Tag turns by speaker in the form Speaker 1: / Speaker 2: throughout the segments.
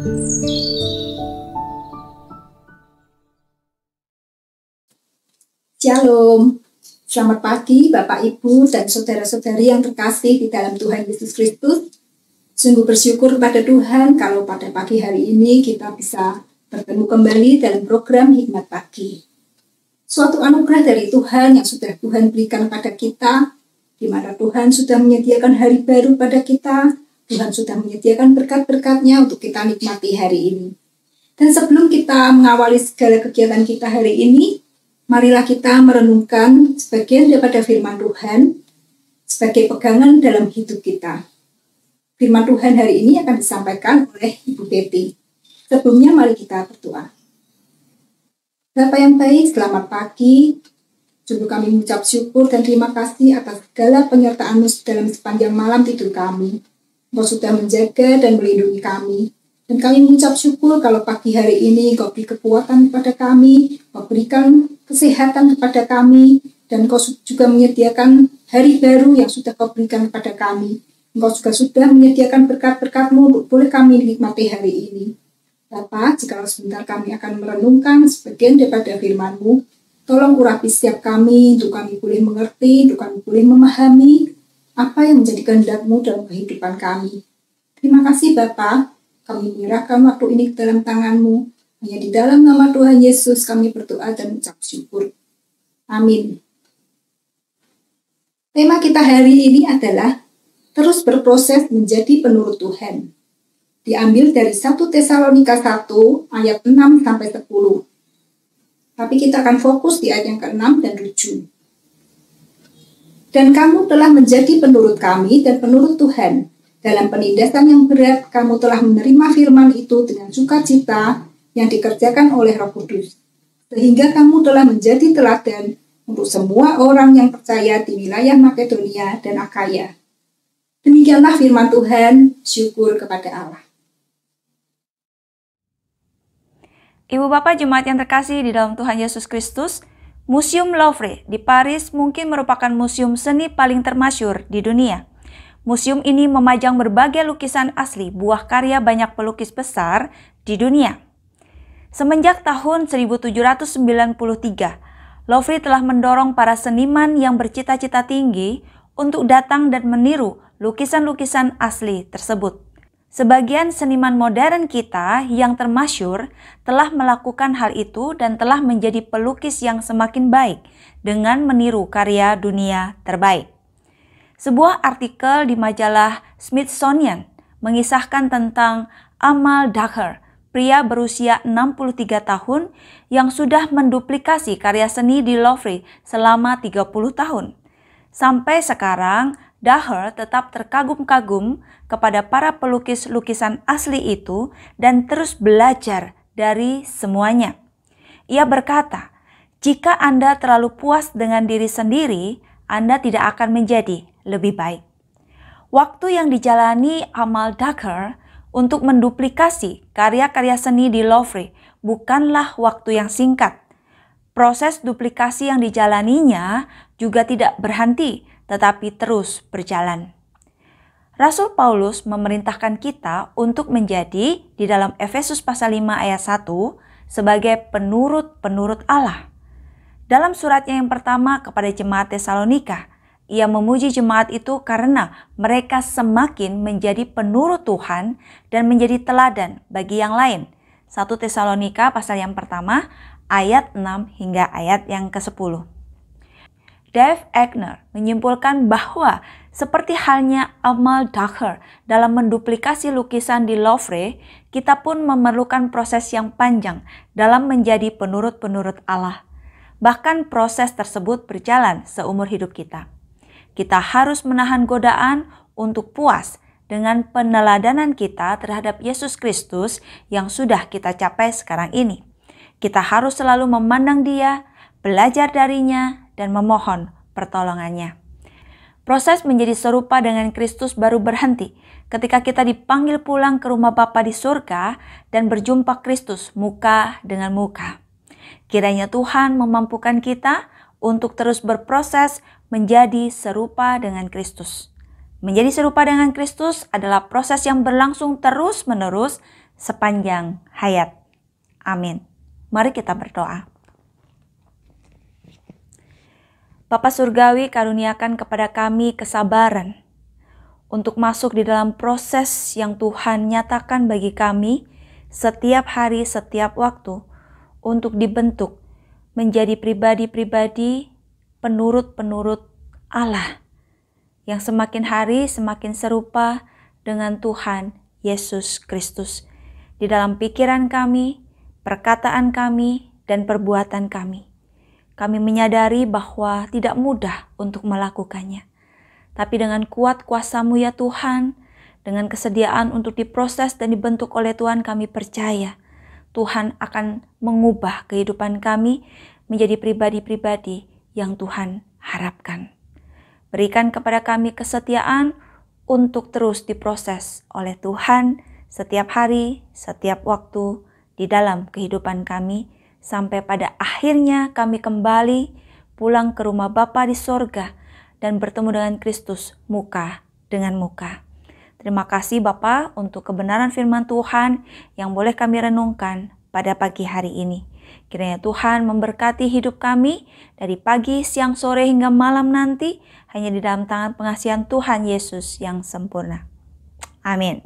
Speaker 1: Shalom, selamat pagi Bapak Ibu dan saudara-saudari yang terkasih di dalam Tuhan Yesus Kristus. Sungguh bersyukur kepada Tuhan kalau pada pagi hari ini kita bisa bertemu kembali dalam program Hikmat Pagi. Suatu anugerah dari Tuhan yang sudah Tuhan berikan pada kita, di mana Tuhan sudah menyediakan hari baru pada kita, Tuhan sudah menyediakan berkat-berkatnya untuk kita nikmati hari ini. Dan sebelum kita mengawali segala kegiatan kita hari ini, marilah kita merenungkan sebagian daripada firman Tuhan sebagai pegangan dalam hidup kita. Firman Tuhan hari ini akan disampaikan oleh Ibu Betty. Sebelumnya mari kita berdoa. Bapak yang baik, selamat pagi. Sungguh kami mengucap syukur dan terima kasih atas segala penyertaan-Mu dalam sepanjang malam tidur kami. Engkau sudah menjaga dan melindungi kami. Dan kami mengucap syukur kalau pagi hari ini Engkau beri kekuatan kepada kami, Engkau berikan kesehatan kepada kami, dan Engkau juga menyediakan hari baru yang sudah Kau berikan kepada kami. Engkau juga sudah menyediakan berkat-berkat-Mu untuk boleh kami nikmati hari ini. Bapak, jika sebentar kami akan merenungkan sebagian daripada firman-Mu, tolong urapi setiap kami untuk kami boleh mengerti, untuk kami boleh memahami apa yang menjadi kehendak-Mu dalam kehidupan kami. Terima kasih Bapak, kami menyerahkan waktu ini ke dalam tangan-Mu. Hanya di dalam nama Tuhan Yesus kami berdoa dan mengucap syukur. Amin. Tema kita hari ini adalah terus berproses menjadi penurut Tuhan. Diambil dari 1 Tesalonika 1 ayat 6 sampai 10. Tapi kita akan fokus di ayat yang ke-6 dan 7. Dan kamu telah menjadi penurut kami dan penurut Tuhan, dalam penindasan yang berat, kamu telah menerima firman itu dengan sukacita yang dikerjakan oleh Roh Kudus, sehingga kamu telah menjadi teladan untuk semua orang yang percaya di wilayah Makedonia dan Akaya. Demikianlah firman Tuhan, syukur kepada Allah.
Speaker 2: Ibu Bapak Jemaat yang terkasih di dalam Tuhan Yesus Kristus, Museum Louvre di Paris mungkin merupakan museum seni paling termasyur di dunia. Museum ini memajang berbagai lukisan asli buah karya banyak pelukis besar di dunia. Semenjak tahun 1793, Louvre telah mendorong para seniman yang bercita-cita tinggi untuk datang dan meniru lukisan-lukisan asli tersebut. Sebagian seniman modern kita yang termasyur telah melakukan hal itu dan telah menjadi pelukis yang semakin baik dengan meniru karya dunia terbaik. Sebuah artikel di majalah Smithsonian mengisahkan tentang Amal Dacher, pria berusia 63 tahun yang sudah menduplikasi karya seni di Louvre selama 30 tahun. Sampai sekarang, Daher tetap terkagum-kagum kepada para pelukis lukisan asli itu dan terus belajar dari semuanya. Ia berkata, "Jika Anda terlalu puas dengan diri sendiri, Anda tidak akan menjadi lebih baik. Waktu yang dijalani Amal Daker untuk menduplikasi karya-karya seni di Louvre bukanlah waktu yang singkat. Proses duplikasi yang dijalaninya juga tidak berhenti, tetapi terus berjalan. Rasul Paulus memerintahkan kita untuk menjadi di dalam Efesus pasal 5 ayat 1 sebagai penurut-penurut Allah. Dalam suratnya yang pertama kepada jemaat Tesalonika, ia memuji jemaat itu karena mereka semakin menjadi penurut Tuhan dan menjadi teladan bagi yang lain. 1 Tesalonika pasal yang pertama ayat 6 hingga ayat yang ke-10. Dave Egner menyimpulkan bahwa seperti halnya Amal Dacher dalam menduplikasi lukisan di Louvre, kita pun memerlukan proses yang panjang dalam menjadi penurut-penurut Allah. Bahkan proses tersebut berjalan seumur hidup kita kita harus menahan godaan untuk puas dengan peneladanan kita terhadap Yesus Kristus yang sudah kita capai sekarang ini. Kita harus selalu memandang Dia, belajar darinya, dan memohon pertolongannya. Proses menjadi serupa dengan Kristus baru berhenti ketika kita dipanggil pulang ke rumah Bapa di surga dan berjumpa Kristus muka dengan muka. Kiranya Tuhan memampukan kita untuk terus berproses menjadi serupa dengan Kristus. Menjadi serupa dengan Kristus adalah proses yang berlangsung terus-menerus sepanjang hayat. Amin. Mari kita berdoa. Bapa Surgawi karuniakan kepada kami kesabaran untuk masuk di dalam proses yang Tuhan nyatakan bagi kami setiap hari, setiap waktu, untuk dibentuk menjadi pribadi-pribadi penurut-penurut Allah yang semakin hari semakin serupa dengan Tuhan Yesus Kristus di dalam pikiran kami, perkataan kami, dan perbuatan kami. Kami menyadari bahwa tidak mudah untuk melakukannya. Tapi dengan kuat kuasamu ya Tuhan, dengan kesediaan untuk diproses dan dibentuk oleh Tuhan kami percaya Tuhan akan mengubah kehidupan kami menjadi pribadi-pribadi yang Tuhan harapkan. Berikan kepada kami kesetiaan untuk terus diproses oleh Tuhan setiap hari, setiap waktu di dalam kehidupan kami, sampai pada akhirnya kami kembali pulang ke rumah Bapa di sorga dan bertemu dengan Kristus muka dengan muka. Terima kasih Bapa untuk kebenaran firman Tuhan yang boleh kami renungkan pada pagi hari ini. Kiranya Tuhan memberkati hidup kami dari pagi, siang, sore hingga malam nanti hanya di dalam tangan pengasihan Tuhan Yesus yang sempurna. Amin.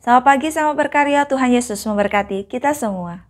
Speaker 2: Selamat pagi, selamat berkarya. Tuhan Yesus memberkati kita semua.